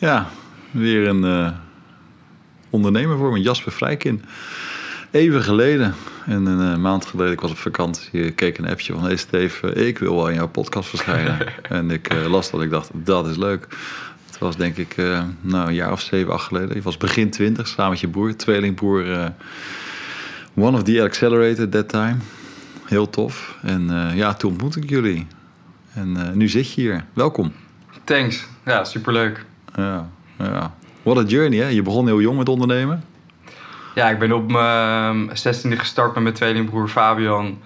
Ja, weer een uh, ondernemer voor me, Jasper Vrijkin. Even geleden, en een uh, maand geleden, ik was op vakantie, ik keek een appje van... Hey Steve, ik wil wel in jouw podcast verschijnen. en ik uh, las dat, ik dacht, dat is leuk. Het was denk ik nou, een jaar of zeven, acht geleden. Je was begin twintig, samen met je broer, tweelingbroer. one of the accelerated that time. Heel tof. En ja, toen ontmoette ik jullie. En nu zit je hier. Welkom. Thanks. Ja, superleuk. Ja, ja. What a journey, hè? Je begon heel jong met ondernemen. Ja, ik ben op mijn 16e gestart met mijn tweelingbroer Fabian.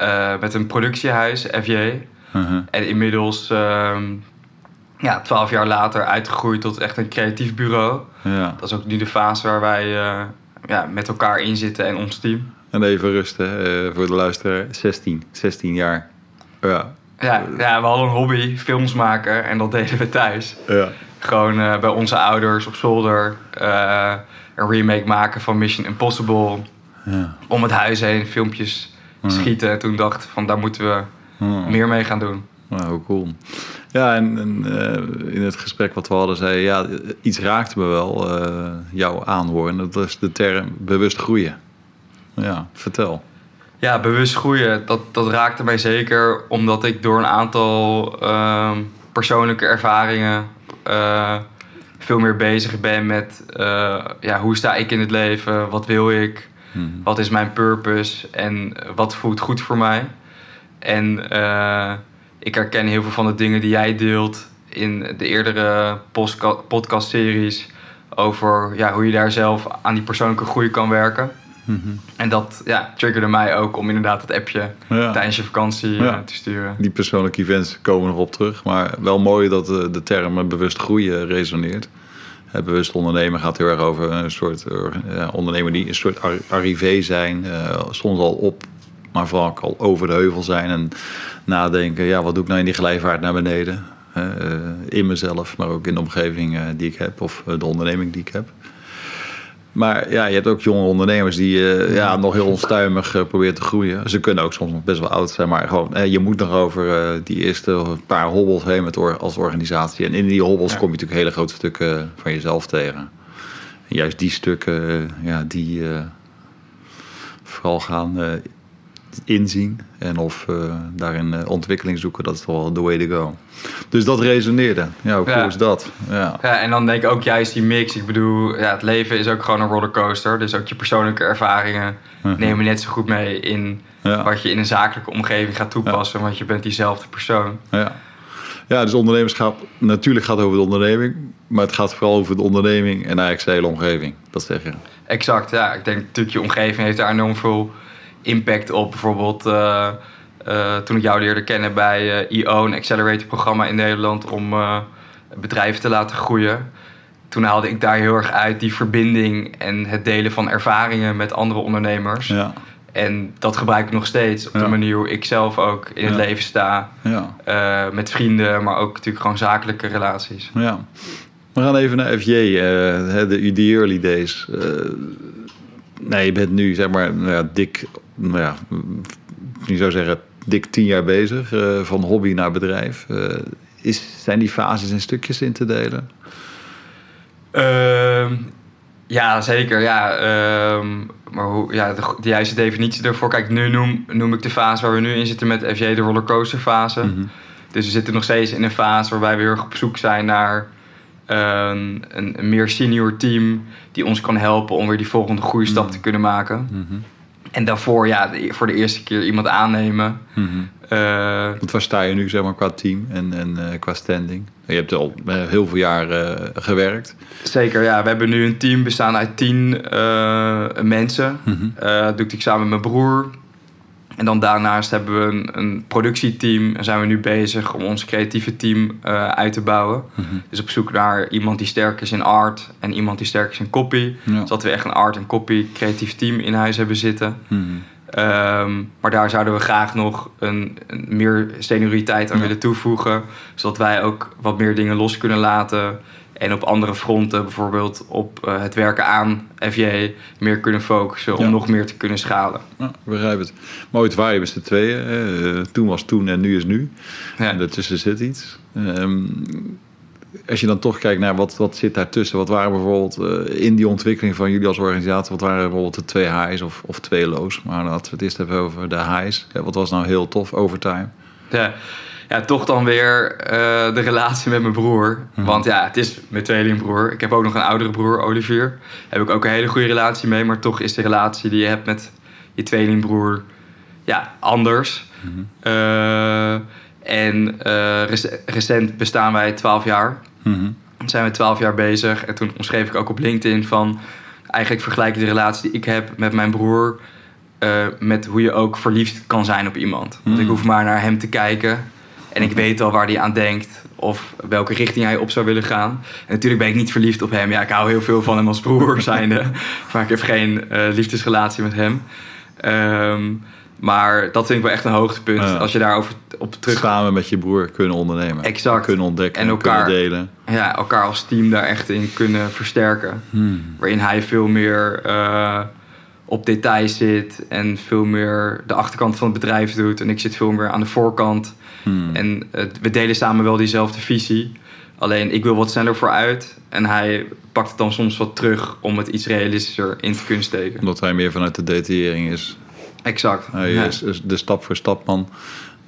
Uh, met een productiehuis, FJ. Uh-huh. En inmiddels, uh, ja, twaalf jaar later, uitgegroeid tot echt een creatief bureau. Ja. Dat is ook nu de fase waar wij uh, ja, met elkaar in zitten en ons team. En even rusten uh, voor de luisteraar. 16, 16 jaar. Ja, ja, ja, we hadden een hobby, films maken. En dat deden we thuis. Ja. Gewoon uh, bij onze ouders op zolder. Uh, een remake maken van Mission Impossible. Ja. Om het huis heen, filmpjes schieten. En toen dacht van, daar moeten we meer mee gaan doen. Nou, hoe cool. Ja, en, en uh, in het gesprek wat we hadden, zei ja, iets raakte me wel, jouw aanhoren. Dat is de term bewust groeien. Ja, vertel. Ja, bewust groeien, dat, dat raakte mij zeker omdat ik door een aantal uh, persoonlijke ervaringen uh, veel meer bezig ben met uh, ja, hoe sta ik in het leven, wat wil ik, hmm. wat is mijn purpose en wat voelt goed voor mij. En eh, ik herken heel veel van de dingen die jij deelt in de eerdere podcast-series over ja, hoe je daar zelf aan die persoonlijke groei kan werken. En dat ja, triggerde mij ook om inderdaad het appje tijdens je vakantie eh, te sturen. Die persoonlijke events komen nog op terug. Maar wel mooi dat de, de term bewust groeien resoneert. Het bewust ondernemen gaat heel erg over een soort uh, ondernemer die een soort arrivé zijn. Uh, soms al op, maar vooral ook al over de heuvel zijn. En nadenken, ja, wat doe ik nou in die glijvaart naar beneden? in mezelf, maar ook in de omgeving die ik heb of de onderneming die ik heb. Maar ja, je hebt ook jonge ondernemers die uh, ja, nog heel onstuimig uh, proberen te groeien. Ze kunnen ook soms nog best wel oud zijn, maar gewoon, uh, je moet nog over die eerste paar hobbels heen met or als organisatie. En in die hobbels kom je natuurlijk hele grote stukken van jezelf tegen. En juist die stukken, ja, die vooral gaan inzien en of uh, daarin uh, ontwikkeling zoeken, dat is wel the way to go. Dus dat resoneerde. Ja, hoe cool is dat? Ja. ja, en dan denk ik ook juist die mix. Ik bedoel, ja, het leven is ook gewoon een rollercoaster. Dus ook je persoonlijke ervaringen nemen net zo goed mee in wat je in een zakelijke omgeving gaat toepassen, want je bent diezelfde persoon. Ja. Ja, dus ondernemerschap natuurlijk gaat over de onderneming, maar het gaat vooral over de onderneming en eigenlijk zijn hele omgeving. Dat zeg je. Exact, ja. Ik denk natuurlijk je omgeving heeft daar enorm veel impact op. Bijvoorbeeld uh, uh, toen ik jou leerde kennen bij uh, IO, een accelerator programma in Nederland om bedrijven te laten groeien. Toen haalde ik daar heel erg uit die verbinding en het delen van ervaringen met andere ondernemers. Ja. En dat gebruik ik nog steeds op de manier hoe ik zelf ook in het leven sta. Ja. met vrienden, maar ook natuurlijk gewoon zakelijke relaties. Ja. We gaan even naar FJ, de, de early days. nee, je bent nu zeg maar nou dik nou ja, ik zou zeggen, dik tien jaar bezig. Uh, van hobby naar bedrijf. Uh, is, zijn die fases in stukjes in te delen? Uh, ja, zeker. Ja, ehm, maar hoe, ja, de, de, juiste definitie daarvoor. Kijk, nu noem, noem ik de fase waar we nu in zitten met FJ de rollercoaster fase. Mm -hmm. Dus we zitten nog steeds in een fase waarbij we heel erg op zoek zijn naar een, een, meer senior team die ons kan helpen om weer die volgende groeistap mm -hmm. te kunnen maken. Mm -hmm. En daarvoor, ja, voor de eerste keer iemand aannemen. Mm -hmm. uh, Want waar sta je nu, zeg maar, qua team en, en uh, qua standing? Je hebt al uh, heel veel jaar gewerkt. Zeker, ja. We hebben nu een team bestaan uit tien mensen. Mm -hmm. dat doe ik samen met mijn broer. En dan daarnaast hebben we een, een productieteam en zijn we nu bezig om ons creatieve team uh, uit te bouwen. Mm -hmm. Dus op zoek naar iemand die sterk is in art en iemand die sterk is in copy. Ja. Zodat we echt een art en copy creatief team in huis hebben zitten. Mm -hmm. um, maar daar zouden we graag nog een, een meer senioriteit aan ja. willen toevoegen. Zodat wij ook wat meer dingen los kunnen laten. En op andere fronten, bijvoorbeeld op uh, het werken aan FJ, meer kunnen focussen om ja. nog meer te kunnen schalen. Ja, begrijp het. Maar ooit waren je met z'n tweeën. Uh, toen was toen en nu is nu. Ja. En daartussen zit iets. Um, als je dan toch kijkt naar wat, wat zit daartussen. Wat waren bijvoorbeeld uh, in die ontwikkeling van jullie als organisatie... wat waren bijvoorbeeld de twee highs of, of twee lows? Maar laten we het eerst hebben over de highs. Wat was nou heel tof, overtime? Ja, ja toch dan weer uh, de relatie met mijn broer. Mm Want ja, het is mijn tweelingbroer. Ik heb ook nog een oudere broer, Olivier. Daar heb ik ook een hele goede relatie mee. Maar toch is de relatie die je hebt met je tweelingbroer... ja, anders... Mm -hmm. uh, en uh, recent bestaan wij 12 jaar. Mm -hmm. Zijn we 12 jaar bezig. En toen omschreef ik ook op LinkedIn van... Eigenlijk vergelijk ik de relatie die ik heb met mijn broer... Uh, met hoe je ook verliefd kan zijn op iemand. Mm. Want ik hoef maar naar hem te kijken. En ik weet al waar hij aan denkt. Of welke richting hij op zou willen gaan. En natuurlijk ben ik niet verliefd op hem. Ja, ik hou heel veel van hem als broer zijnde. maar ik heb geen uh, liefdesrelatie met hem. Um, maar dat vind ik wel echt een hoogtepunt. Ja. Als je daarover op terug... Samen met je broer kunnen ondernemen. Exact. Kunnen ontdekken en elkaar, kunnen delen. Ja, elkaar als team daar echt in kunnen versterken. Hmm. Waarin hij veel meer uh, op details zit. En veel meer de achterkant van het bedrijf doet. En ik zit veel meer aan de voorkant. Hmm. En we delen samen wel diezelfde visie. Alleen ik wil wat sneller vooruit. En hij pakt het dan soms wat terug om het iets realistischer in te kunnen steken. Omdat hij meer vanuit de detaillering is. Exact. Hij ja. is de stap voor stapman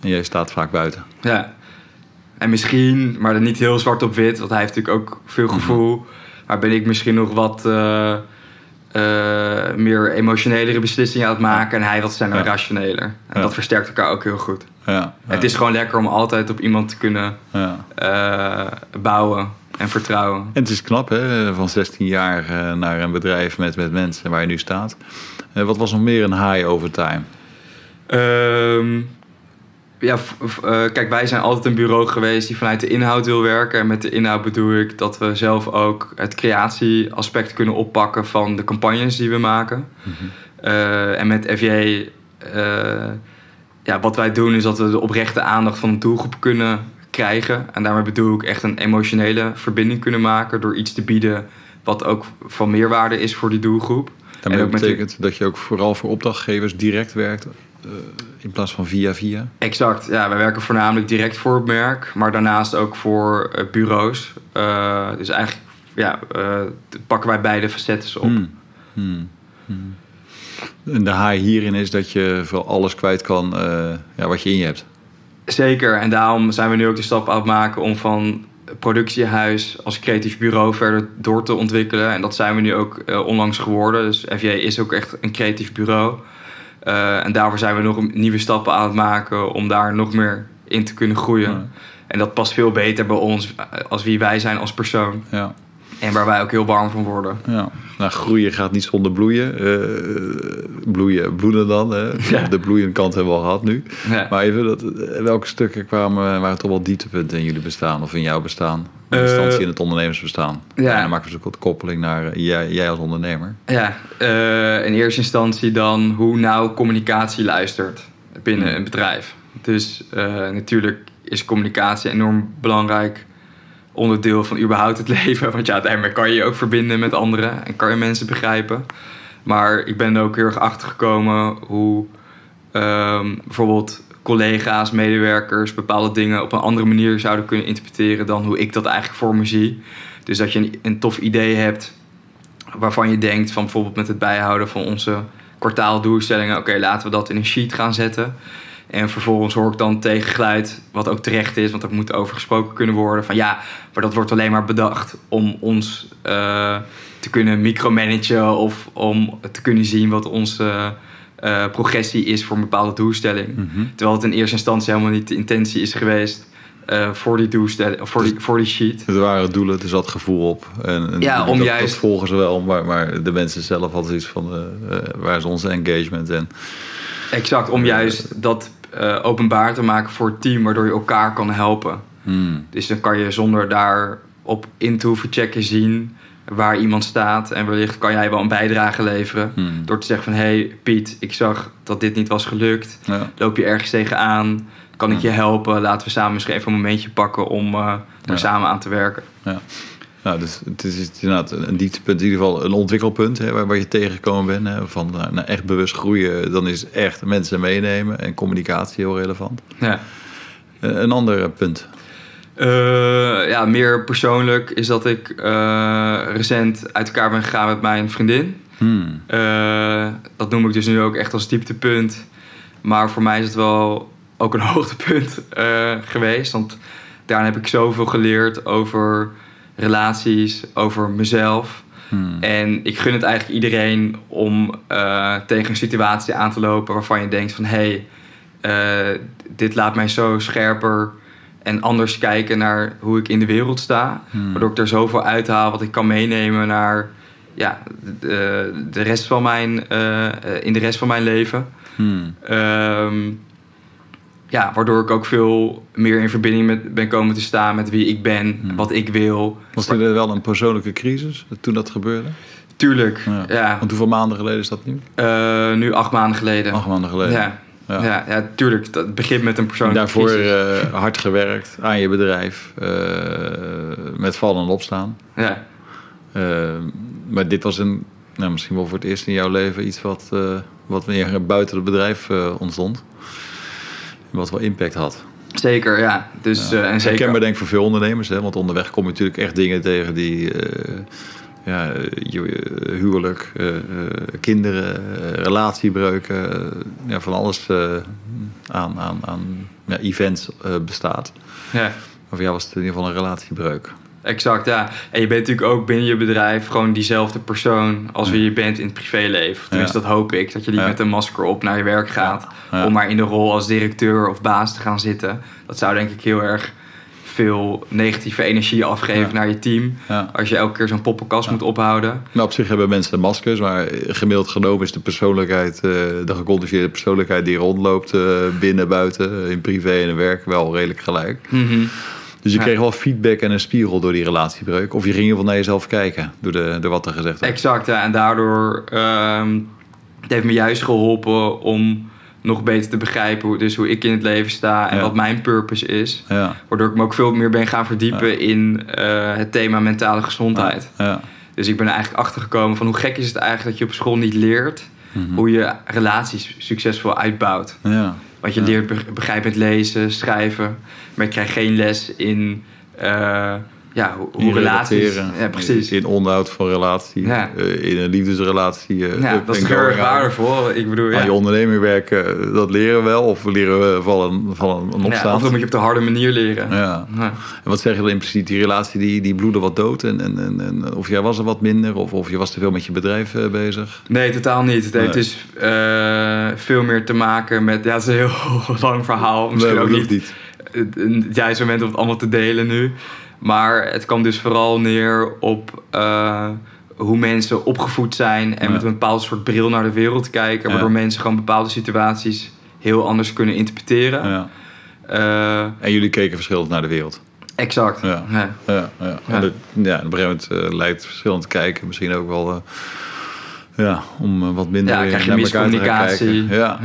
en jij staat vaak buiten. Ja. En misschien, maar dan niet heel zwart op wit, want hij heeft natuurlijk ook veel gevoel. Mm -hmm. Maar ben ik misschien nog wat uh, uh, meer emotionelere beslissingen aan het maken en hij wat sneller ja. rationeler. En ja. dat versterkt elkaar ook heel goed. Ja. Het is gewoon lekker om altijd op iemand te kunnen uh, bouwen en vertrouwen. En het is knap, hè? Van 16 jaar naar een bedrijf met, met mensen waar je nu staat. Uh, wat was nog meer een high over time? Um, ja, uh, kijk, wij zijn altijd een bureau geweest die vanuit de inhoud wil werken. En met de inhoud bedoel ik dat we zelf ook het creatieaspect kunnen oppakken van de campagnes die we maken. Mm -hmm. uh, en met FJ, ja, wat wij doen is dat we de oprechte aandacht van de doelgroep kunnen krijgen. En daarmee bedoel ik echt een emotionele verbinding kunnen maken door iets te bieden wat ook van meerwaarde is voor die doelgroep. Daarmee betekent die... dat je ook vooral voor opdrachtgevers direct werkt in plaats van via via? Exact, ja. Wij werken voornamelijk direct voor het merk, maar daarnaast ook voor uh, bureaus. Uh, dus eigenlijk ja, pakken wij beide facetten op. Hmm. Hmm. Hmm. En de haai hierin is dat je voor alles kwijt kan ja, wat je in je hebt. Zeker, en daarom zijn we nu ook de stap aan het maken om van productiehuis als creatief bureau verder door te ontwikkelen. En dat zijn we nu ook onlangs geworden. Dus FJ is ook echt een creatief bureau. Uh, en daarvoor zijn we nog nieuwe stappen aan het maken om daar nog meer in te kunnen groeien. Ja. En dat past veel beter bij ons als wie wij zijn als persoon. Ja. En waar wij ook heel warm van worden. Ja. Nou, groeien gaat niet zonder bloeien. Uh, bloeien, bloeden dan. Hè. Ja. De bloeiende kant hebben we al gehad nu. Ja. Maar even, dat, welke stukken kwamen, waren toch wel dieptepunten in jullie bestaan of in jouw bestaan? In instantie in het ondernemersbestaan. Ja. En dan maken we dus ook de koppeling naar uh, jij, jij, als ondernemer. Ja, uh, in eerste instantie dan hoe nauw communicatie luistert binnen hmm. een bedrijf. Dus natuurlijk is communicatie enorm belangrijk onderdeel van überhaupt het leven. Want ja, uiteindelijk kan je je ook verbinden met anderen en kan je mensen begrijpen. Maar ik ben er ook heel erg achter gekomen hoe um, bijvoorbeeld collega's, medewerkers bepaalde dingen op een andere manier zouden kunnen interpreteren dan hoe ik dat eigenlijk voor me zie. Dus dat je een, een tof idee hebt waarvan je denkt van bijvoorbeeld met het bijhouden van onze kwartaaldoelstellingen, oké, laten we dat in een sheet gaan zetten. En vervolgens hoor ik dan tegengeluid, wat ook terecht is, want er moet over gesproken kunnen worden. Van ja, maar dat wordt alleen maar bedacht om ons uh, te kunnen micromanagen of om te kunnen zien wat onze uh, progressie is voor een bepaalde doelstelling. Mm -hmm. Terwijl het in eerste instantie helemaal niet de intentie is geweest. Uh, voor die doelstelling, voor, die, voor die sheet. Het waren doelen, er zat gevoel op. En, en ja, om dat, juist... dat volgen ze wel, maar, maar de mensen zelf hadden iets van uh, waar is onze engagement en Exact, om juist dat uh, openbaar te maken voor het team, waardoor je elkaar kan helpen. Hmm. Dus dan kan je zonder daarop in te hoeven checken zien waar iemand staat. En wellicht kan jij wel een bijdrage leveren. Hmm. Door te zeggen van, hé hey, Piet, ik zag dat dit niet was gelukt. Ja. Loop je ergens tegenaan? Kan ik je helpen? Laten we samen misschien even een momentje pakken om uh, er ja. samen aan te werken. Nou, dus het is inderdaad een dieptepunt, in ieder geval een ontwikkelpunt hè, waar, waar je tegengekomen bent. Hè, van nou, echt bewust groeien, dan is echt mensen meenemen en communicatie heel relevant. Ja. Uh, een ander punt. Uh, ja, meer persoonlijk is dat ik eh, recent uit elkaar ben gegaan met mijn vriendin. Hmm. Eh, dat noem ik dus nu ook echt als dieptepunt. Maar voor mij is het wel ook een hoogtepunt eh, geweest. Want daarin heb ik zoveel geleerd over relaties, over mezelf. Hmm. En ik gun het eigenlijk iedereen om eh, tegen een situatie aan te lopen waarvan je denkt van hé, hey, dit laat mij zo scherper en anders kijken naar hoe ik in de wereld sta. Hmm. Waardoor ik er zoveel uithaal wat ik kan meenemen naar ja, de, de rest van mijn, eh, in de rest van mijn leven. Hmm. Ehm, ja, waardoor ik ook veel meer in verbinding met, ben komen te staan met wie ik ben, Hmm. wat ik wil. Was dit wel een persoonlijke crisis toen dat gebeurde? Tuurlijk, Ja. ja. Want hoeveel maanden geleden is dat nu? Eh, nu acht maanden geleden. Acht maanden geleden. Ja. Ja. Ja. Ja, tuurlijk. Dat begint met een persoonlijke Daarvoor crisis. eh, hard gewerkt aan je bedrijf. eh, met vallen en opstaan. ja. Maar dit was een, nou, misschien wel voor het eerst in jouw leven iets wat, wat meer buiten het bedrijf ontstond. Wat wel impact had. Zeker, ja. Dus, eh, en zeker... Herkenbaar denk ik voor veel ondernemers. Hè? Want onderweg kom je natuurlijk echt dingen tegen die... eh, ja, je, eh, huwelijk, kinderen, relatiebreuken. ja, van alles aan, aan, aan ja, events bestaat. Ja, Maar voor jou was het in ieder geval een relatiebreuk. Exact, ja. En je bent natuurlijk ook binnen je bedrijf gewoon diezelfde persoon als wie je bent in het privéleven. Tenminste, dat hoop ik. Dat je niet met een masker op naar je werk gaat. Om maar in de rol als directeur of baas te gaan zitten. Dat zou denk ik heel erg veel negatieve energie afgeven Ja. naar je team. Ja. Als je elke keer zo'n poppenkast moet ophouden. Nou, op zich hebben mensen maskers, maar gemiddeld genomen is de persoonlijkheid, eh, de geconditioneerde persoonlijkheid die rondloopt eh, binnen, buiten, in privé en in werk wel redelijk gelijk. Mhm. Dus je Ja. kreeg wel feedback en een spiegel door die relatiebreuk. Of je ging in ieder geval naar jezelf kijken door, de, door wat er gezegd werd. Exact, ja. En daardoor ehm het heeft me juist geholpen om nog beter te begrijpen hoe, dus hoe ik in het leven sta en Ja. wat mijn purpose is. Ja, Waardoor ik me ook veel meer ben gaan verdiepen in eh, het thema mentale gezondheid. ja, Dus ik ben er eigenlijk achter gekomen van hoe gek is het eigenlijk dat je op school niet leert Mhm. hoe je relaties succesvol uitbouwt. ja. Want je leert be- begrijpend lezen, schrijven, maar je krijgt geen les in eh, ja, hoe, hoe In relaties. relateren, Ja, precies. In onderhoud van relatie, Ja. eh, in een liefdesrelatie. eh, Ja, dat is heel erg waardevol. Ik bedoel, ja. Je onderneming werken, dat leren we wel. Of leren we vallen, vallen en Ja, opstaan. of dat moet je op de harde manier leren. Ja. Ja. En wat zeg je dan impliciet? Die relatie die, die bloedde wat dood? En, en, en, en of jij was er wat minder? Of, of je was te veel met je bedrijf eh, bezig? Nee, totaal niet. Het Nee. dus eh, veel meer te maken met... Ja, het is een heel lang verhaal. Misschien Nee, ook dat niet hoeft het, het juiste moment om het allemaal te delen nu. Maar het kwam dus vooral neer op eh, hoe mensen opgevoed zijn... en Ja. met een bepaald soort bril naar de wereld kijken... waardoor Ja. mensen gewoon bepaalde situaties heel anders kunnen interpreteren. Ja. Eh, En jullie keken verschillend naar de wereld. exact. Ja. Ja. Ja, ja. En dat- ja, op een gegeven moment eh, lijkt verschillend kijken misschien ook wel... ja, om wat minder Ja, krijg je naar elkaar te gaan miscommunicatie. kijken. Ja,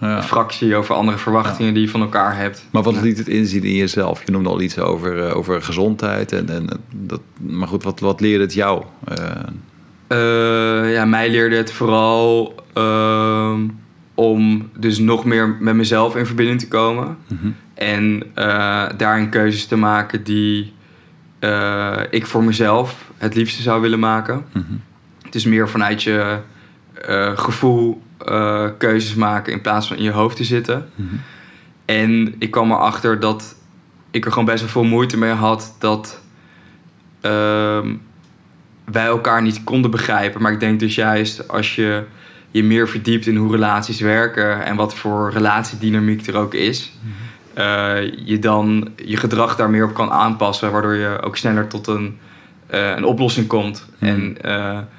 Ja. Fractie over andere verwachtingen die je van elkaar hebt. Maar wat liet het inzien in jezelf? Je noemde al iets over, eh, over gezondheid. En, en dat, maar goed, wat, wat leerde het jou? Eh, Eh, ja, mij leerde het vooral ehm, om dus nog meer met mezelf in verbinding te komen. mhm. En eh, daarin keuzes te maken die ik voor mezelf het liefste zou willen maken. Mhm. Het is meer vanuit je eh, gevoel eh, keuzes maken in plaats van in je hoofd te zitten. Mhm. En ik kwam erachter dat ik er gewoon best wel veel moeite mee had dat ehm, wij elkaar niet konden begrijpen. Maar ik denk dus juist als je je meer verdiept in hoe relaties werken en wat voor relatiedynamiek er ook is, eh, je dan je gedrag daar meer op kan aanpassen, waardoor je ook sneller tot een, een oplossing komt. Hmm. En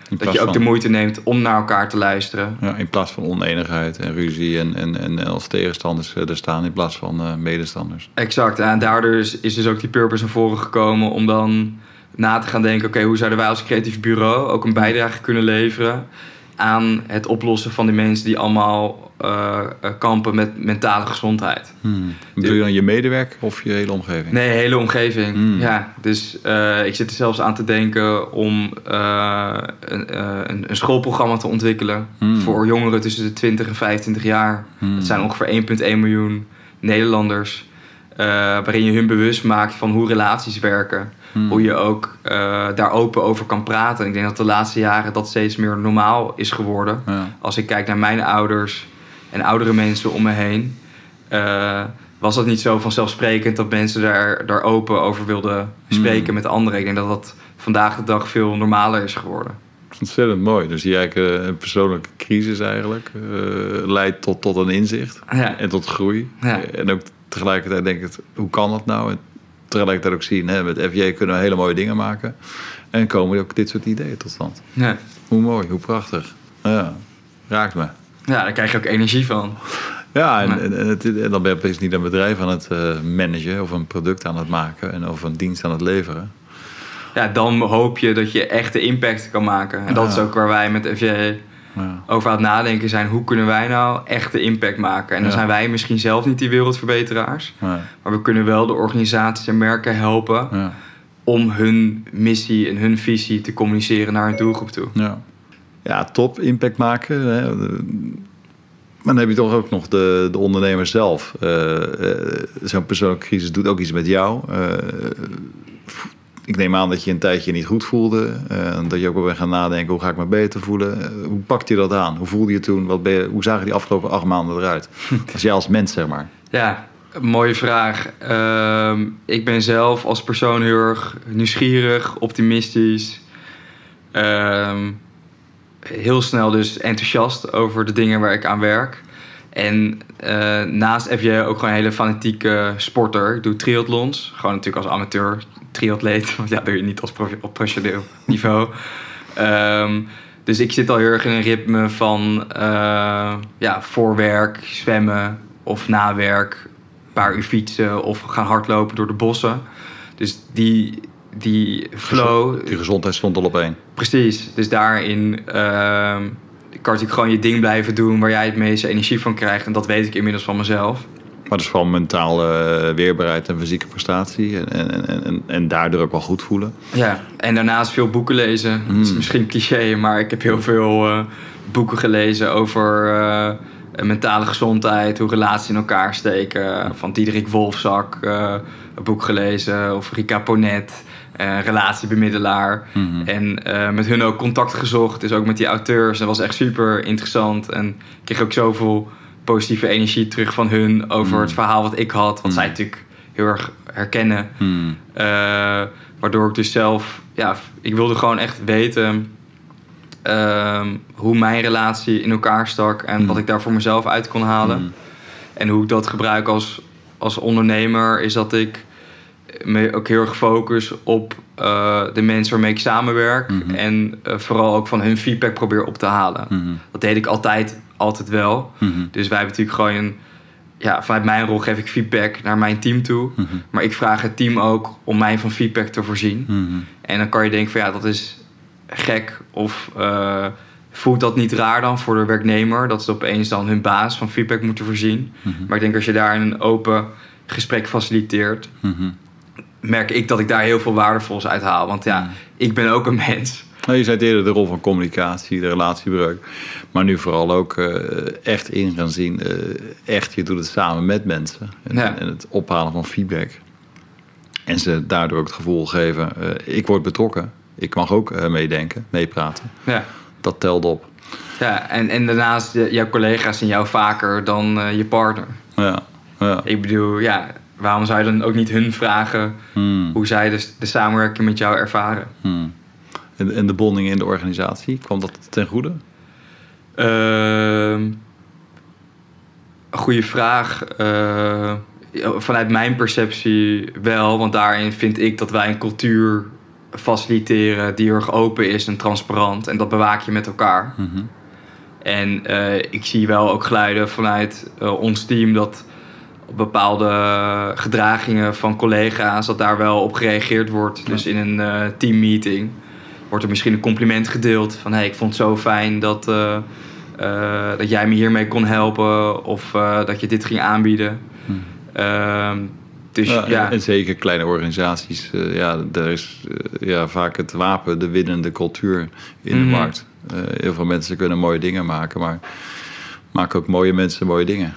dat je ook van- de moeite neemt om naar elkaar te luisteren. Ja, in plaats van oneenigheid en ruzie en, en, en, en als tegenstanders eh, er staan in plaats van eh, medestanders. Exact. En daardoor is, is dus ook die purpose naar voren gekomen om dan na te gaan denken: oké, hoe zouden wij als creatief bureau ook een bijdrage kunnen leveren aan het oplossen van die mensen die allemaal eh, eh, kampen met mentale gezondheid? Bedoel je dan je medewerker of je hele omgeving? Nee, hele omgeving. Hmm. Ja, dus eh, ik zit er zelfs aan te denken om een, een, een schoolprogramma te ontwikkelen Hmm. voor jongeren tussen de 20 en 25 jaar. Hmm. Dat zijn ongeveer 1,1 miljoen Nederlanders. waarin je hun bewust maakt van hoe relaties werken. Hmm. Hoe je ook eh, daar open over kan praten. Ik denk dat de laatste jaren dat steeds meer normaal is geworden. Ja. Als ik kijk naar mijn ouders en oudere mensen om me heen, eh, was dat niet zo vanzelfsprekend dat mensen daar, daar open over wilden spreken Hmm. met anderen. Ik denk dat dat vandaag de dag veel normaler is geworden. Ontzettend mooi. Dus die eigenlijk eh, een persoonlijke crisis eigenlijk leidt tot, tot een inzicht Ja. en tot groei. Ja. En ook tegelijkertijd denk ik, hoe kan dat nou? En tegelijkertijd ook zien, hè, met FJ kunnen we hele mooie dingen maken. En komen ook dit soort ideeën tot stand. Ja. Hoe mooi, hoe prachtig. Ja, raakt me. ja, daar krijg je ook energie van. Ja, en, en, en, het, en dan ben je opeens niet een bedrijf aan het eh, managen of een product aan het maken en of een dienst aan het leveren. Ja, dan hoop je dat je echt de impact kan maken. En dat Ja. is ook waar wij met FJ Ja. over aan het nadenken zijn. Hoe kunnen wij nou echt de impact maken? En dan Ja. zijn wij misschien zelf niet die wereldverbeteraars. Maar we kunnen wel de organisaties en merken helpen Ja. om hun missie en hun visie te communiceren naar hun doelgroep toe. Ja. ja, top impact maken. Hè. Maar dan heb je toch ook nog de, de ondernemer zelf. Eh, eh, Zo'n persoonlijke crisis doet ook iets met jou. Eh, ik neem aan dat je een tijdje niet goed voelde. eh, dat je ook wel bent gaan nadenken, hoe ga ik me beter voelen? Eh, hoe pakte je dat aan? Hoe voelde je toen? Wat ben je, hoe zagen die afgelopen acht maanden eruit? Als jij als mens, zeg maar. Ja, mooie vraag. Ehm, ik ben zelf als persoon heel erg nieuwsgierig, optimistisch. Ehm, heel snel dus enthousiast over de dingen waar ik aan werk. En eh, naast FJ ook gewoon een hele fanatieke sporter. Ik doe triathlons. Gewoon natuurlijk als amateur triatleet. Want ja, doe je niet als prof- op professioneel niveau. Ehm, dus ik zit al heel erg in een ritme van eh, ja, voor werk, zwemmen of na werk. Een paar uur fietsen of gaan hardlopen door de bossen. Dus die, die flow, Die gezondheid stond al op één. Precies. Dus daarin ehm kan natuurlijk gewoon je ding blijven doen waar jij het meeste energie van krijgt. En dat weet ik inmiddels van mezelf. Maar dat is vooral mentale weerbaarheid en fysieke prestatie. En, en, en, en, en daardoor ook wel goed voelen. Ja, en daarnaast veel boeken lezen. Dat is Mm. misschien cliché, maar ik heb heel veel eh, boeken gelezen over eh, mentale gezondheid, hoe relaties in elkaar steken. Van Diederik Wolfzak, eh, een boek gelezen, of Rika Ponet, eh, relatiebemiddelaar. Mhm. En met hun ook contact gezocht, dus ook met die auteurs. Dat was echt super interessant. En ik kreeg ook zoveel positieve energie terug van hun over Mm. het verhaal wat ik had. Wat Mm. zij natuurlijk heel erg herkennen. Hmm. Eh, waardoor ik dus zelf, ja, ik wilde gewoon echt weten ehm, hoe mijn relatie in elkaar stak en wat ik daar voor mezelf uit kon halen. Hmm. En hoe ik dat gebruik als, als ondernemer is dat ik me ook heel erg focus op eh, de mensen waarmee ik samenwerk en eh, vooral ook van hun feedback probeer op te halen. Hmm. Dat deed ik altijd, altijd wel. Hmm. Dus wij hebben natuurlijk gewoon een, ja, vanuit mijn rol geef ik feedback naar mijn team toe. Mhm. Maar ik vraag het team ook om mij van feedback te voorzien. Hmm. En dan kan je denken van ja, dat is gek. Of eh, voelt dat niet raar dan voor de werknemer? Dat ze opeens dan hun baas van feedback moeten voorzien. Mhm. Maar ik denk als je daar een open gesprek faciliteert... Hmm. merk ik dat ik daar heel veel waardevols uit haal. Want ja, Mhm. ik ben ook een mens. Nou, je zei eerder de rol van communicatie, de relatiebreuk. Maar nu vooral ook eh, echt in gaan zien. eh, echt, je doet het samen met mensen. En, Ja. en het ophalen van feedback. En ze daardoor ook het gevoel geven, eh, ik word betrokken. Ik mag ook meedenken, meepraten. Ja. Dat telt op. Ja, en, en daarnaast, jouw collega's zien jou vaker dan je partner. Ja, ja. Ik bedoel, ja, waarom zou je dan ook niet hun vragen Hmm, hoe zij de, de samenwerking met jou ervaren? hmm. En, en de bonding in de organisatie, kwam dat ten goede? Ehm goeie vraag. Eh, vanuit mijn perceptie wel, want daarin vind ik dat wij een cultuur faciliteren die heel erg open is en transparant. En dat bewaak je met elkaar. Mhm. En eh, ik zie wel ook geluiden vanuit eh, ons team dat bepaalde gedragingen van collega's, dat daar wel op gereageerd wordt. Dus in een eh, teammeeting wordt er misschien een compliment gedeeld van hey, ik vond het zo fijn dat, eh, eh, dat jij me hiermee kon helpen of eh, dat je dit ging aanbieden. Hmm. Ehm, dus Ja, ja, en, en zeker kleine organisaties. eh, ja, daar is ja, vaak het wapen, de winnende cultuur in Mhm. de markt. Eh, heel veel mensen kunnen mooie dingen maken, maar maken ook mooie mensen mooie dingen.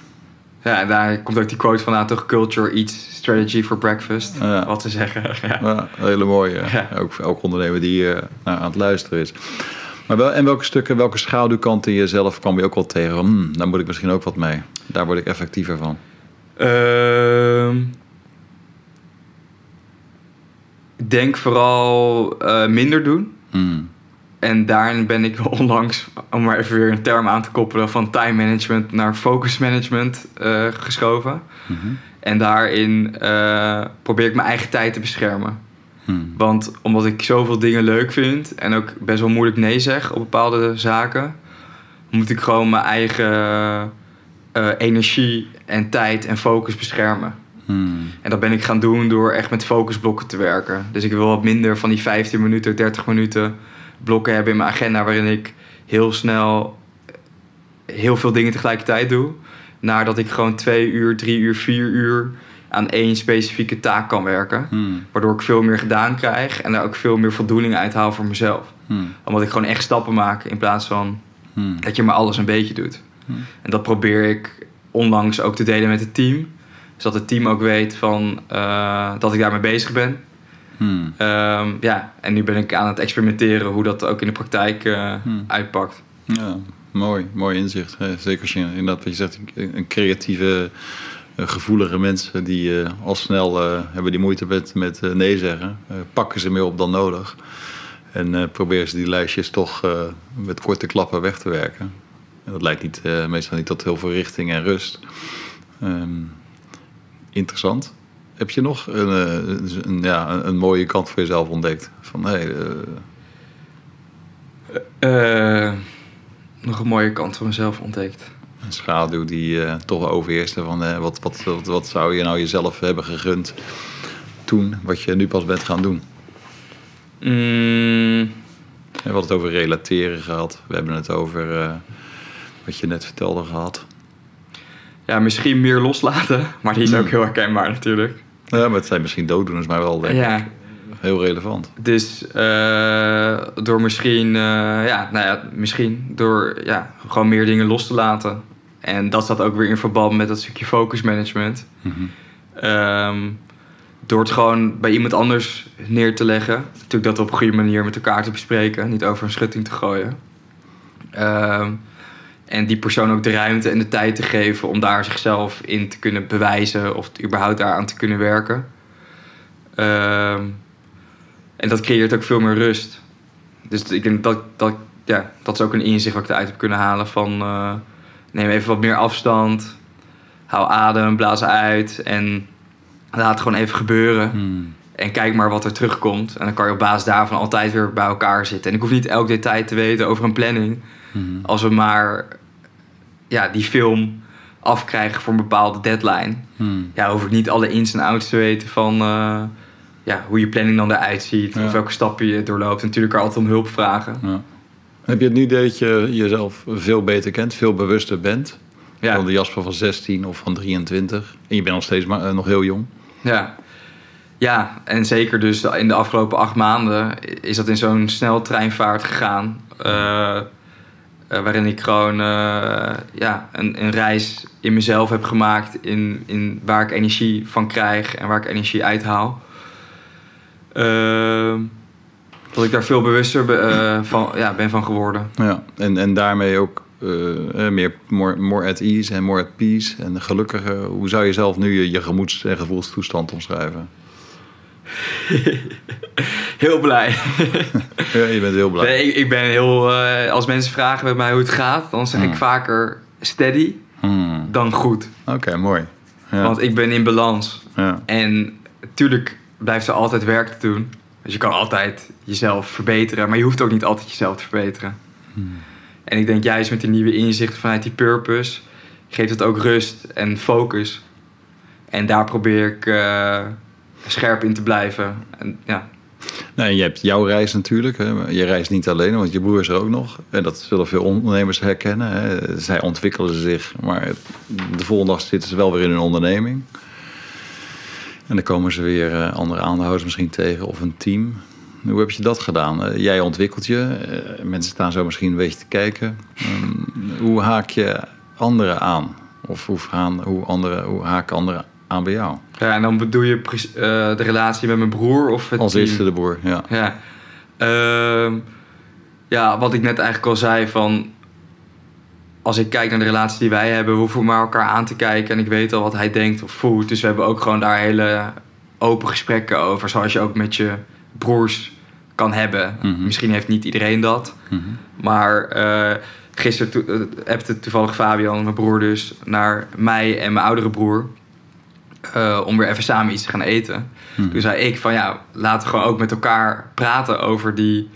Ja, daar komt ook die quote van, toch, culture eats strategy for breakfast. Ja. Wat te zeggen. Ja. Ja, hele mooie. Ja. Ook voor elke ondernemer die naar aan het luisteren is. Maar wel, en welke stukken, welke schaduwkanten in jezelf kwam je ook wel tegen? Hmm, daar moet ik misschien ook wat mee. Daar word ik effectiever van. Ik denk vooral eh, minder doen. Hmm. En daarin ben ik onlangs, om maar even weer een term aan te koppelen, van time management naar focus management eh, geschoven. Mhm. En daarin eh, probeer ik mijn eigen tijd te beschermen. Hmm. Want omdat ik zoveel dingen leuk vind en ook best wel moeilijk nee zeg op bepaalde zaken, moet ik gewoon mijn eigen eh, energie en tijd en focus beschermen. Hmm. En dat ben ik gaan doen door echt met focusblokken te werken. Dus ik wil wat minder van die 15 minuten, 30 minuten blokken hebben in mijn agenda waarin ik heel snel heel veel dingen tegelijkertijd doe. Naar dat ik gewoon twee uur, drie uur, vier uur aan één specifieke taak kan werken. Hmm. Waardoor ik veel meer gedaan krijg en daar ook veel meer voldoening uit haal voor mezelf. Hmm. Omdat ik gewoon echt stappen maak in plaats van Hmm. dat je maar alles een beetje doet. En dat probeer ik onlangs ook te delen met het team. Zodat het team ook weet van, eh, dat ik daarmee bezig ben. Hmm. Ehm, ja, en nu ben ik aan het experimenteren hoe dat ook in de praktijk eh, Hmm. uitpakt. Ja, mooi. Mooi inzicht. hè. Zeker als je inderdaad wat je zegt, een creatieve, eh, gevoelige mensen die eh, al snel eh, hebben die moeite met, met eh, nee zeggen. eh, pakken ze meer op dan nodig. En eh, proberen ze die lijstjes toch eh, met korte klappen weg te werken. En dat leidt niet, eh, meestal niet tot heel veel richting en rust. Ehm, interessant. Heb je nog een, eh, een, ja, een, een mooie kant voor jezelf ontdekt? Van, hey, eh, Eh, nog een mooie kant van mezelf ontdekt. een schaduw die eh, toch overheerste van wat, wat, wat, wat zou je nou jezelf hebben gegund toen, wat je nu pas bent gaan doen. Mm, we hadden het over relateren gehad. We hebben het over wat je net vertelde gehad. ja, misschien meer loslaten. Maar die is ook Hmm. heel herkenbaar natuurlijk. Ja, maar het zijn misschien dooddoeners, maar wel denk ik, Ja, heel relevant. Dus eh, door misschien, eh, ja, nou ja, misschien door ja, gewoon meer dingen los te laten. En dat staat ook weer in verband met dat stukje focus management. Mhm. Ehm, door het gewoon bij iemand anders neer te leggen. Natuurlijk dat op een goede manier met elkaar te bespreken. Niet over een schutting te gooien. Ehm, en die persoon ook de ruimte en de tijd te geven om daar zichzelf in te kunnen bewijzen. Of überhaupt daaraan te kunnen werken. Ehm, en dat creëert ook veel meer rust. Dus ik denk dat, dat, ja, dat is ook een inzicht wat ik eruit heb kunnen halen van... eh, neem even wat meer afstand. Hou adem, blaas uit en laat het gewoon even gebeuren. Hmm. En kijk maar wat er terugkomt. En dan kan je op basis daarvan altijd weer bij elkaar zitten. En ik hoef niet elk detail te weten over een planning. Mhm. Als we maar ja, die film afkrijgen voor een bepaalde deadline. Hmm. Ja, hoef ik niet alle ins en outs te weten van eh, ja, hoe je planning dan eruit ziet. Ja. Of welke stappen je doorloopt. En natuurlijk altijd om hulp vragen. Ja. Heb je het nu dat je jezelf veel beter kent, veel bewuster bent? Ja. Dan de Jasper van 16 of van 23. En je bent nog steeds maar, eh, nog heel jong. Ja. ja, en zeker dus in de afgelopen acht maanden is dat in zo'n sneltreinvaart gegaan. eh, eh, waarin ik gewoon eh, ja, een, een reis in mezelf heb gemaakt. In, in waar ik energie van krijg en waar ik energie uithaal. Ehm, dat ik daar veel bewuster be- eh, van, ja, ben van geworden. Ja, en, en daarmee ook meer more, more at ease en more at peace en gelukkiger. Hoe zou je zelf nu je, je gemoeds- en gevoelstoestand omschrijven? Heel blij. Ja, je bent heel blij. Nee, ik, ik ben heel... eh, als mensen vragen met mij hoe het gaat, dan zeg ik Hmm. vaker steady Hmm. dan goed. Oké, mooi. Ja. Want ik ben in balans. ja. En natuurlijk blijft er altijd werk te doen. Dus je kan altijd jezelf verbeteren. Maar je hoeft ook niet altijd jezelf te verbeteren. Hmm. En ik denk juist met die nieuwe inzichten vanuit die purpose... geeft het ook rust en focus. En daar probeer ik eh, scherp in te blijven. En, ja, Nee, je hebt jouw reis natuurlijk. Hè. Je reist niet alleen, want je broer is er ook nog. En dat zullen veel ondernemers herkennen. Hè. Zij ontwikkelen zich, maar de volgende dag zitten ze wel weer in een onderneming. En dan komen ze weer eh, andere aandeelhouders misschien tegen of een team. Hoe heb je dat gedaan? Eh, jij ontwikkelt je. eh, mensen staan zo misschien een beetje te kijken. Ehm, hoe haak je anderen aan Of hoe, gaan, hoe, andere, hoe haken anderen aan bij jou? Ja, en dan bedoel je eh, de relatie met mijn broer of het Als team? eerste de boer, ja. Ja. Ehm, ja, wat ik net eigenlijk al zei van... Als ik kijk naar de relatie die wij hebben, we hoeven maar elkaar aan te kijken. En ik weet al wat hij denkt of voelt. Dus we hebben ook gewoon daar hele open gesprekken over. Zoals je ook met je broers kan hebben. Mhm. Misschien heeft niet iedereen dat. Mhm. Maar eh gisteren to- eh, appte toevallig Fabian, mijn broer dus, naar mij en mijn oudere broer. Eh, om weer even samen iets te gaan eten. Mhm. Toen zei ik van ja, laten we gewoon ook met elkaar praten over die,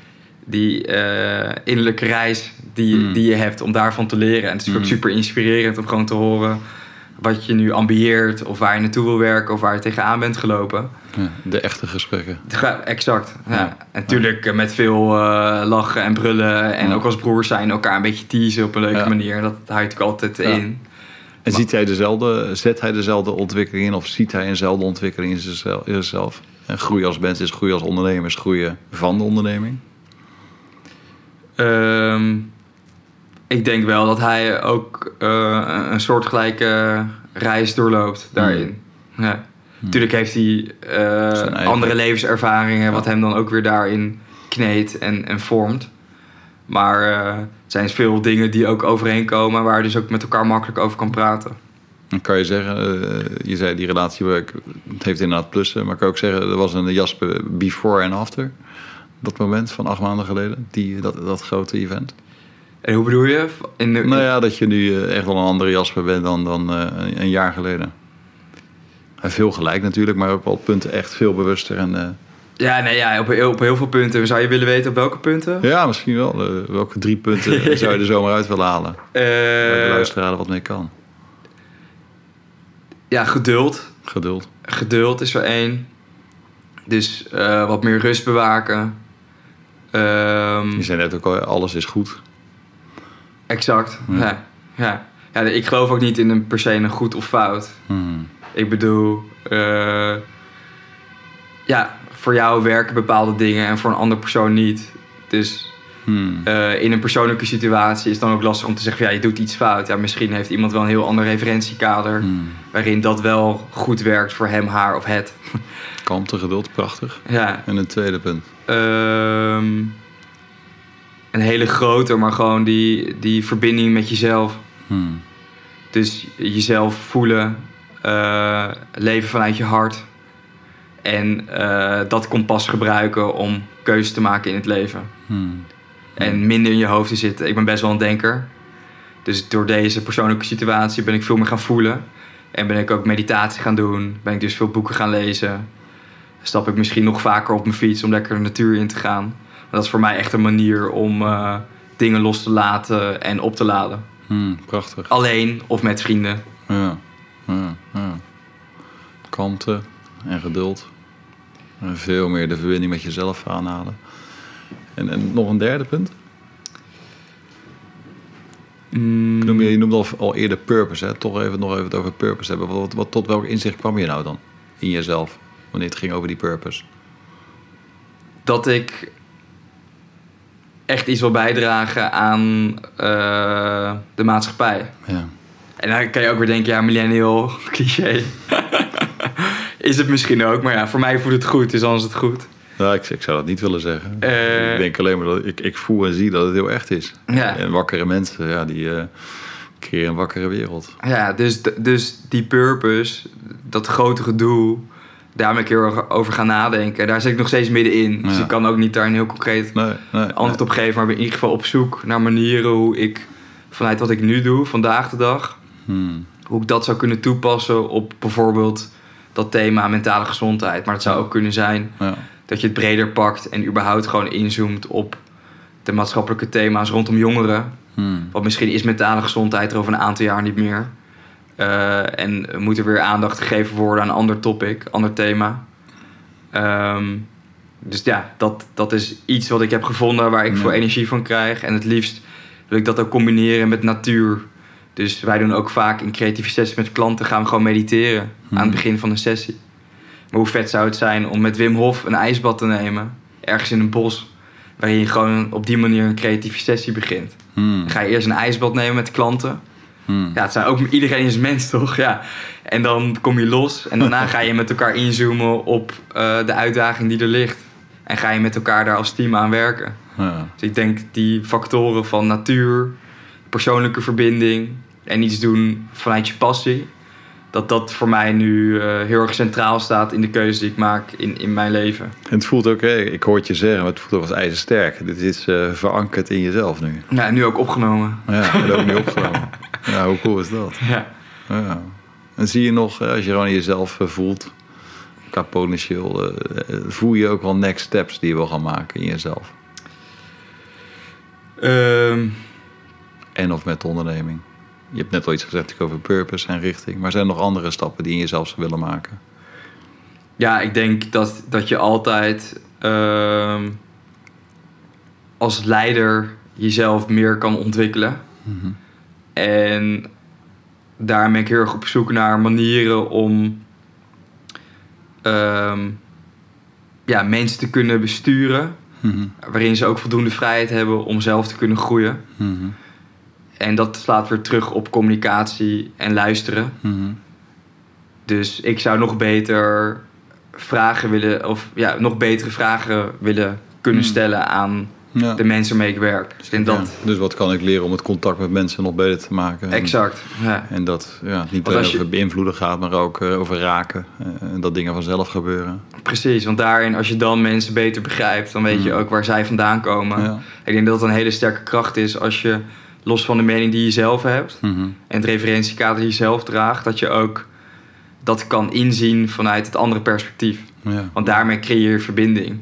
die eh, innerlijke reis die, Mm. die je hebt. Om daarvan te leren. En het is ook Mm. super inspirerend om gewoon te horen wat je nu ambieert. Of waar je naartoe wil werken of waar je tegenaan bent gelopen. Ja, de echte gesprekken. Exact. Ja. Ja. En natuurlijk eh, met veel lachen en brullen. En ook als broers zijn elkaar een beetje teasen op een leuke manier. Dat houdt natuurlijk altijd in. En Maar- ziet hij dezelfde, zet hij dezelfde ontwikkeling in of ziet hij eenzelfde ontwikkeling in zichzelf? in zichzelf? En groeien als mens is groeien als ondernemer, is groeien van de onderneming. Ehm, ik denk wel dat hij ook eh, een- soortgelijke reis doorloopt daarin. Ja. Natuurlijk heeft hij eh, andere levenservaringen, Ja. wat hem dan ook weer daarin kneedt en, en vormt. Maar het zijn veel dingen die ook overeenkomen, waar je dus ook met elkaar makkelijk over kan praten. Dan kan je zeggen, eh, je zei die relatiewerk, het heeft inderdaad plussen, maar kan je ook zeggen, er was een Jasper before en after. Dat moment van acht maanden geleden, die, dat, dat grote event. En hoe bedoel je? In de, Nou ja, dat je nu eh, echt wel een andere Jasper bent dan, dan een- jaar geleden. Hij heeft veel gelijk natuurlijk, maar op punten echt veel bewuster. En, Ja, nee, ja op, heel- op heel veel punten. Zou je willen weten op welke punten? ja, misschien wel. welke drie punten zou je er zomaar uit willen halen? Waar de luisteraar er wat mee kan. ja, geduld. Geduld. Geduld is er één. Dus eh, wat meer rust bewaken. Ehm, Je zei net ook al, alles is goed. exact. Ja. Ja. Ja. Ja. ik geloof ook niet in een per se een goed of fout. Hmm. Ik bedoel, eh, ja, voor jou werken bepaalde dingen en voor een andere persoon niet. Dus Hmm. eh, in een persoonlijke situatie is het dan ook lastig om te zeggen: ja, je doet iets fout. Ja, misschien heeft iemand wel een heel ander referentiekader. Hmm. waarin dat wel goed werkt voor hem, haar of het. Kalmte, geduld, prachtig. Ja, En een tweede punt. ehm, een hele grote, maar gewoon die, die verbinding met jezelf. Hmm. Dus jezelf voelen, eh, leven vanuit je hart. En eh, dat kompas gebruiken om keuzes te maken in het leven. Hmm. En minder in je hoofd te zitten. Ik ben best wel een denker. Dus door deze persoonlijke situatie ben ik veel meer gaan voelen. En ben ik ook meditatie gaan doen. Ben ik dus veel boeken gaan lezen. Stap ik misschien nog vaker op mijn fiets om lekker de natuur in te gaan. Maar dat is voor mij echt een manier om eh, dingen los te laten en op te laden. Hmm. Prachtig. Alleen of met vrienden. Ja. Ja. ja. Kalmte en geduld. Veel meer de verbinding met jezelf aanhalen. En, en nog een derde punt. Mm, Noem je, je noemde al, al eerder purpose, hè? toch even nog even het over purpose hebben. Wat, wat, wat- tot welk inzicht kwam je nou dan in jezelf wanneer het ging over die purpose? dat ik echt iets wil bijdragen aan eh, de maatschappij. Ja. En dan kan je ook weer denken, ja, millennial, cliché. Is het misschien ook, maar ja, voor mij voelt het goed, dus dan is het goed. Nou, ik, ik zou dat niet willen zeggen. Eh. ik denk alleen maar dat ik, ik voel en zie dat het heel echt is. Ja. En wakkere mensen, ja, die eh creëren een wakkere wereld. Ja, dus, dus die purpose, dat grotere doel, daar ben ik heel erg over gaan nadenken. Daar zit ik nog steeds middenin. Dus Ja. ik kan ook niet daar een heel concreet Nee, nee, antwoord op geven. Maar ben in ieder geval op zoek naar manieren hoe ik vanuit wat ik nu doe, vandaag de dag. Hmm. hoe ik dat zou kunnen toepassen op bijvoorbeeld dat thema mentale gezondheid. Maar het zou ook kunnen zijn Ja. dat je het breder pakt en überhaupt gewoon inzoomt op de maatschappelijke thema's rondom jongeren. Hmm. Want misschien is mentale gezondheid er over een aantal jaar niet meer. Eh, en moet er weer aandacht gegeven worden aan een ander topic, ander thema. Ehm, dus ja, dat, dat is iets wat ik heb gevonden waar ik Ja. veel energie van krijg. En het liefst wil ik dat ook combineren met natuur. Dus wij doen ook vaak in creatieve sessies met klanten gaan we gewoon mediteren aan het Mhm. begin van een sessie. Maar hoe vet zou het zijn om met Wim Hof een ijsbad te nemen, ergens in een bos, waarin je gewoon op die manier een creatieve sessie begint. Hmm. Dan ga je eerst een ijsbad nemen met klanten. Hmm. Ja, het zijn ook iedereen is mens, toch? Ja. En dan kom je los en daarna ga je met elkaar inzoomen op eh, de uitdaging die er ligt. En ga je met elkaar daar als team aan werken. Ja. Dus ik denk die factoren van natuur, persoonlijke verbinding en iets doen vanuit je passie, dat dat voor mij nu eh, heel erg centraal staat in de keuze die ik maak in, in mijn leven. En het voelt ook, hè, ik hoor het je zeggen, maar het voelt ook als ijzersterk. Dit is eh, verankerd in jezelf nu. Ja, en nu ook opgenomen. Ja, en ook niet opgenomen. Ja, hoe cool is dat? Ja. Ja. En zie je nog, eh, als je gewoon in jezelf voelt, qua potentieel, voel je ook wel next steps die je wil gaan maken in jezelf? Ehm, En of met de onderneming? Je hebt net al iets gezegd over purpose en richting, maar zijn er nog andere stappen die je in jezelf zou willen maken? ja, ik denk dat, dat je altijd ehm, als leider jezelf meer kan ontwikkelen. En daar ben ik heel erg op zoek naar manieren om ehm, ja, mensen te kunnen besturen. Mhm. Waarin ze ook voldoende vrijheid hebben om zelf te kunnen groeien. Mhm. En dat slaat weer terug op communicatie en luisteren. Mhm. Dus ik zou nog beter vragen willen, of ja, nog betere vragen willen kunnen Hmm. stellen aan Ja. de mensen waarmee ik werk. Dus denk dat. Ja. Dus wat kan ik leren om het contact met mensen nog beter te maken? En- Exact. Ja. En dat ja, niet alleen je- over beïnvloeden gaat, maar ook eh, over raken. eh, En dat dingen vanzelf gebeuren. Precies, want daarin, als je dan mensen beter begrijpt, dan weet je Hmm. ook waar zij vandaan komen. Ja. Ik denk dat het een hele sterke kracht is als je, los van de mening die je zelf hebt Mhm. en het referentiekader die je zelf draagt, dat je ook dat kan inzien vanuit het andere perspectief. Ja. Want daarmee creëer je verbinding.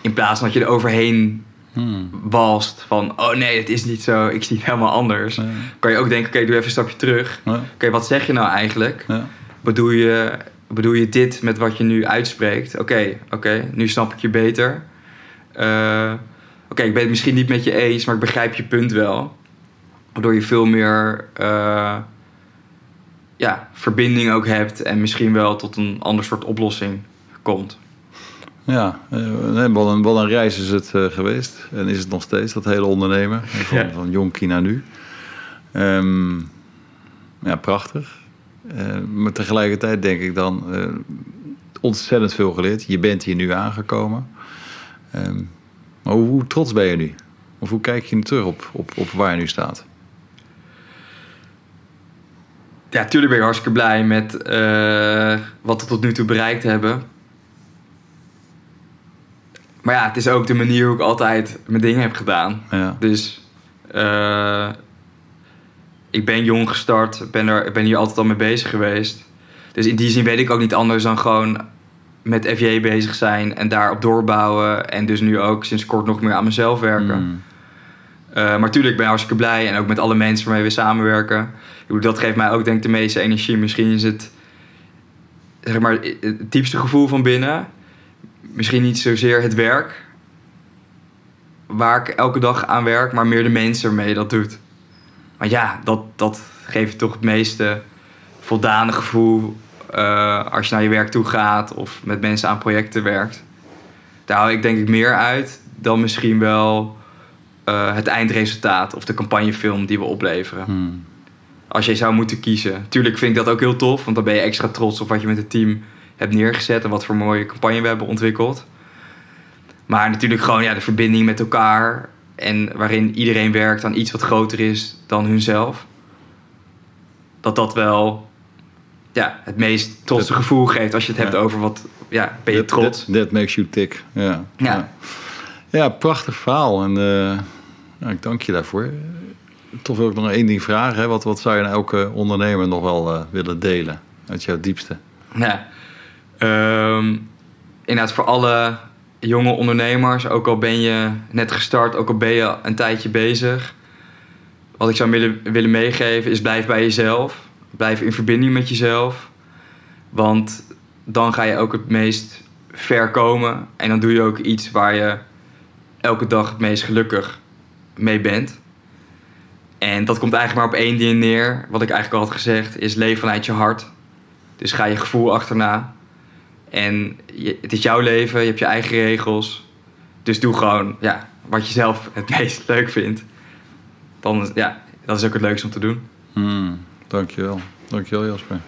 In plaats van dat je er overheen Hmm. walst van, oh nee, het is niet zo, ik zie het helemaal anders. Ja. Kan je ook denken, oké, doe even een stapje terug. Ja. Oké, wat zeg je nou eigenlijk? Ja. Bedoel je, bedoel je dit met wat je nu uitspreekt? Oké, oké, nu snap ik je beter. Eh, oké, ik ben het misschien niet met je eens, maar ik begrijp je punt wel. Waardoor je veel meer eh, ja, verbinding ook hebt en misschien wel tot een ander soort oplossing komt. Ja, eh, wat, een, wat een reis is het eh, geweest. En is het nog steeds, dat hele ondernemen. Van, Ja. van jonkie naar nu. Ehm, ja, prachtig. Maar tegelijkertijd denk ik dan ontzettend veel geleerd. Je bent hier nu aangekomen. Ehm, maar hoe, hoe trots ben je nu? Of hoe kijk je nu terug op, op, op waar je nu staat? Ja, tuurlijk ben ik hartstikke blij met eh, wat we tot nu toe bereikt hebben. Maar ja, het is ook de manier hoe ik altijd mijn dingen heb gedaan. Ja, Dus eh, ik ben jong gestart, ben, er, ben hier altijd al mee bezig geweest. Dus in die zin weet ik ook niet anders dan gewoon met FJ bezig zijn en daarop doorbouwen. En dus nu ook sinds kort nog meer aan mezelf werken. Hmm. Eh, maar tuurlijk ben ik hartstikke blij en ook met alle mensen waarmee we samenwerken. Ik dat geeft mij ook denk ik de meeste energie. Misschien is het zeg maar, het diepste gevoel van binnen. Misschien niet zozeer het werk waar ik elke dag aan werk, maar meer de mensen waarmee je dat doet. Maar ja, dat, dat geeft toch het meeste voldane gevoel eh, als je naar je werk toe gaat of met mensen aan projecten werkt. Daar hou ik denk ik meer uit dan misschien wel eh, het eindresultaat of de campagnefilm die we opleveren. Hmm. Als je zou moeten kiezen. Tuurlijk vind ik dat ook heel tof, want dan ben je extra trots op wat je met het team hebt neergezet en wat voor mooie campagne we hebben ontwikkeld. Maar natuurlijk gewoon ja, de verbinding met elkaar en waarin iedereen werkt aan iets wat groter is dan hunzelf. Dat dat wel ja, het meest trotse Dat- gevoel geeft als je het hebt over wat, ja, ben je That- trots. That, that makes you tick. Ja. Ja. Ja, prachtig verhaal. En eh, ja, ik dank je daarvoor. Toch wil ik nog één ding vragen. Hè. Wat, wat zou je aan elke ondernemer nog wel eh, willen delen? Uit jouw diepste. Ja. Ehm, inderdaad, voor alle jonge ondernemers, ook al ben je net gestart, ook al ben je een tijdje bezig. Wat ik zou willen, willen meegeven is blijf bij jezelf. Blijf in verbinding met jezelf. Want dan ga je ook het meest ver komen. En dan doe je ook iets waar je elke dag het meest gelukkig mee bent. En dat komt eigenlijk maar op één ding neer. Wat ik eigenlijk al had gezegd, is leef vanuit je hart. Dus ga je gevoel achterna. En je, het is jouw leven, je hebt je eigen regels. Dus doe gewoon ja, wat je zelf het meest leuk vindt. Dan, ja, dat is ook het leukste om te doen. Hmm, dankjewel. Dankjewel Jasper.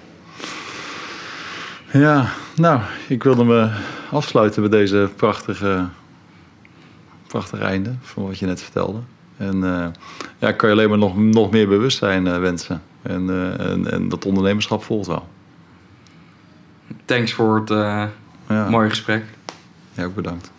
Ja, nou, ik wilde me afsluiten met deze prachtige, prachtige einde van wat je net vertelde. En uh, ja, kan je alleen maar nog, nog meer bewustzijn uh, wensen. En, uh, en, en, dat ondernemerschap volgt wel. Thanks voor het ja. mooie gesprek. Ja, ook bedankt.